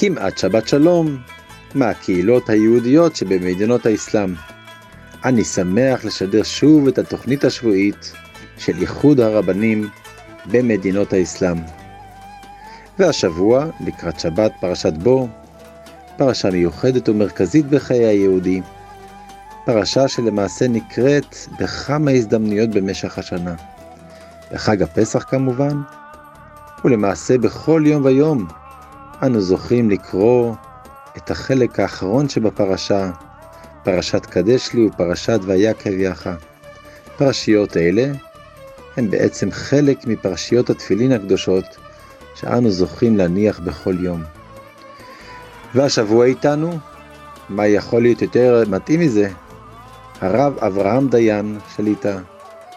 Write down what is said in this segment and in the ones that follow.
כמעט שבת שלום מהקהילות היהודיות שבמדינות האסלאם. אני שמח לשדר שוב את התוכנית השבועית של איחוד הרבנים במדינות האסלאם. והשבוע, לקראת שבת פרשת בו, פרשה מיוחדת ומרכזית בחיי היהודי. פרשה שלמעשה נקראת בכמה הזדמנויות במשך השנה. בחג הפסח כמובן, ולמעשה בכל יום ויום אנו זוכים לקרוא את החלק האחרון שבפרשה, פרשת קדש לי ופרשת ויקב יחה. פרשיות אלה הן בעצם חלק מפרשיות התפילין הקדושות שאנו זוכים להניח בכל יום. והשבוע איתנו, מה יכול להיות יותר מתאים מזה? הרב אברהם דיין שליטה,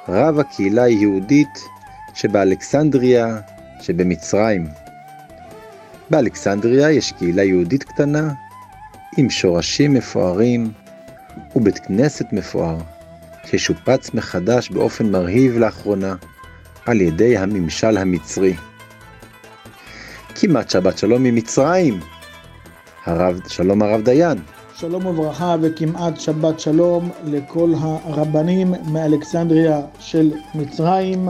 רב הקהילה היהודית שבאלכסנדריה שבמצרים. באלכסנדריה יש קהילה יהודית קטנה עם שורשים מפוארים ובית כנסת מפואר ששופץ מחדש באופן מרהיב לאחרונה על ידי הממשל המצרי. כמעט שבת שלום ממצרים, הרב, שלום הרב דיין. שלום וברכה וכמעט שבת שלום לכל הרבנים מאלכסנדריה של מצרים.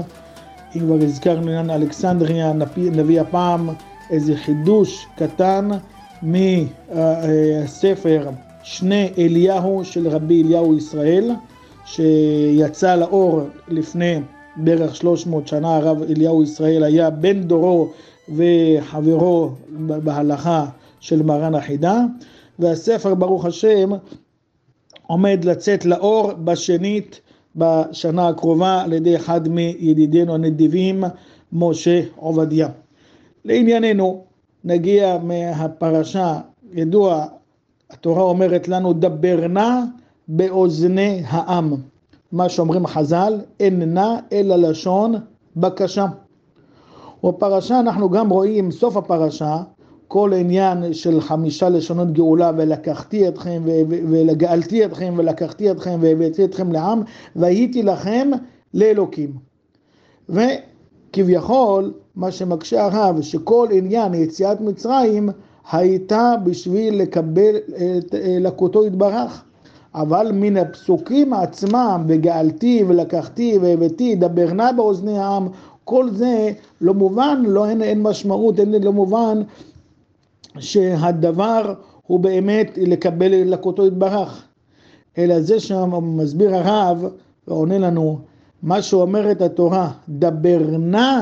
אם כבר הזכרנו עניין אלכסנדריה, נביא הפעם איזה חידוש קטן מהספר שני אליהו של רבי אליהו ישראל, שיצא לאור לפני בערך 300 שנה, הרב אליהו ישראל היה בן דורו וחברו בהלכה של מרן החידה, והספר ברוך השם עומד לצאת לאור בשנית בשנה הקרובה על ידי אחד מידידינו הנדיבים, משה עובדיה. לענייננו, נגיע מהפרשה, ידוע, התורה אומרת לנו, דבר נא באוזני העם. מה שאומרים חז"ל, אין נא אלא לשון בקשה. בפרשה אנחנו גם רואים, סוף הפרשה, כל עניין של חמישה לשונות גאולה, ולקחתי אתכם, וגאלתי אתכם, ולקחתי אתכם, והבאתי אתכם לעם, והייתי לכם לאלוקים. וכביכול, מה שמקשה הרב, שכל עניין יציאת מצרים הייתה בשביל לקבל את לקותו יתברך. אבל מן הפסוקים עצמם, וגאלתי ולקחתי והבאתי, דבר נא באוזני העם, כל זה לא מובן, לא, אין, אין משמעות, אין לא מובן שהדבר הוא באמת לקבל לקותו יתברך. אלא זה שמסביר הרב ועונה לנו, מה שאומרת התורה, דבר נא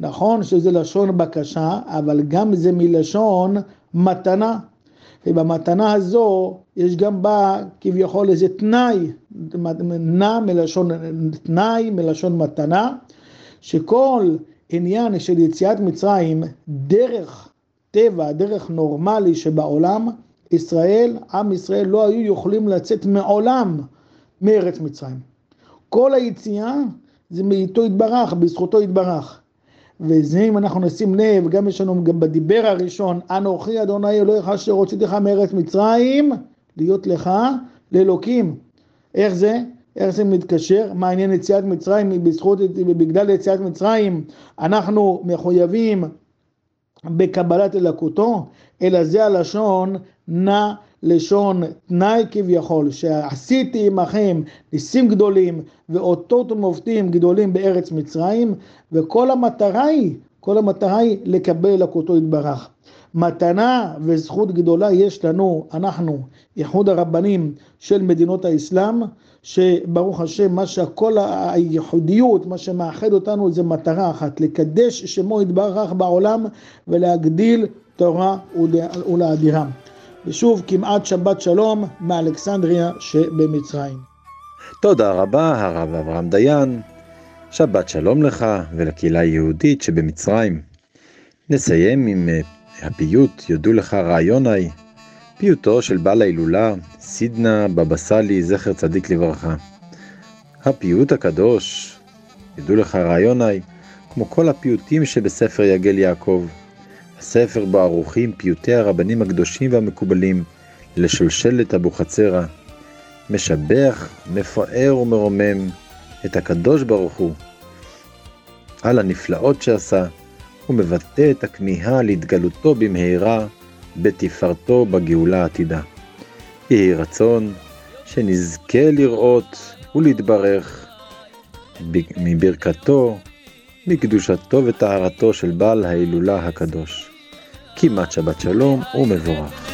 נכון שזה לשון בקשה, אבל גם זה מלשון מתנה. ובמתנה הזו יש גם בה כביכול איזה תנאי, נע מלשון תנאי, מלשון מתנה, שכל עניין של יציאת מצרים, דרך טבע, דרך נורמלי שבעולם, ישראל, עם ישראל לא היו יכולים לצאת מעולם מארץ מצרים. כל היציאה זה מאיתו יתברך, בזכותו יתברך. וזה אם אנחנו נשים לב, גם יש לנו גם בדיבר הראשון, אנוכי אדוני אלוהיך אשר הוצאתיך מארץ מצרים, להיות לך לאלוקים. איך זה? איך זה מתקשר? מה עניין יציאת מצרים? בזכות, בגלל יציאת מצרים אנחנו מחויבים בקבלת אלוקותו, אלא זה הלשון נא לשון תנאי כביכול, שעשיתי עמכם ניסים גדולים ואותות ומופתים גדולים בארץ מצרים, וכל המטרה היא, כל המטרה היא לקבל אלוקותו יתברך. מתנה וזכות גדולה יש לנו, אנחנו, איחוד הרבנים של מדינות האסלאם, שברוך השם, מה שהכל הייחודיות, מה שמאחד אותנו זה מטרה אחת, לקדש שמו יתברך בעולם ולהגדיל תורה ולאדירם. ושוב כמעט שבת שלום מאלכסנדריה שבמצרים. תודה רבה הרב אברהם דיין, שבת שלום לך ולקהילה היהודית שבמצרים. נסיים עם אה, הפיוט יודו לך רעיוני, פיוטו של בעל ההילולה סידנה בבא סאלי זכר צדיק לברכה. הפיוט הקדוש, ידעו לך רעיוני, כמו כל הפיוטים שבספר יגל יעקב. הספר בו ערוכים פיוטי הרבנים הקדושים והמקובלים לשלשלת אבוחצירא, משבח, מפאר ומרומם את הקדוש ברוך הוא על הנפלאות שעשה, ומבטא את הכמיהה להתגלותו במהרה בתפארתו בגאולה העתידה. יהי רצון שנזכה לראות ולהתברך מברכתו, מקדושתו וטהרתו של בעל ההילולה הקדוש. כמעט שבת שלום ומבורך.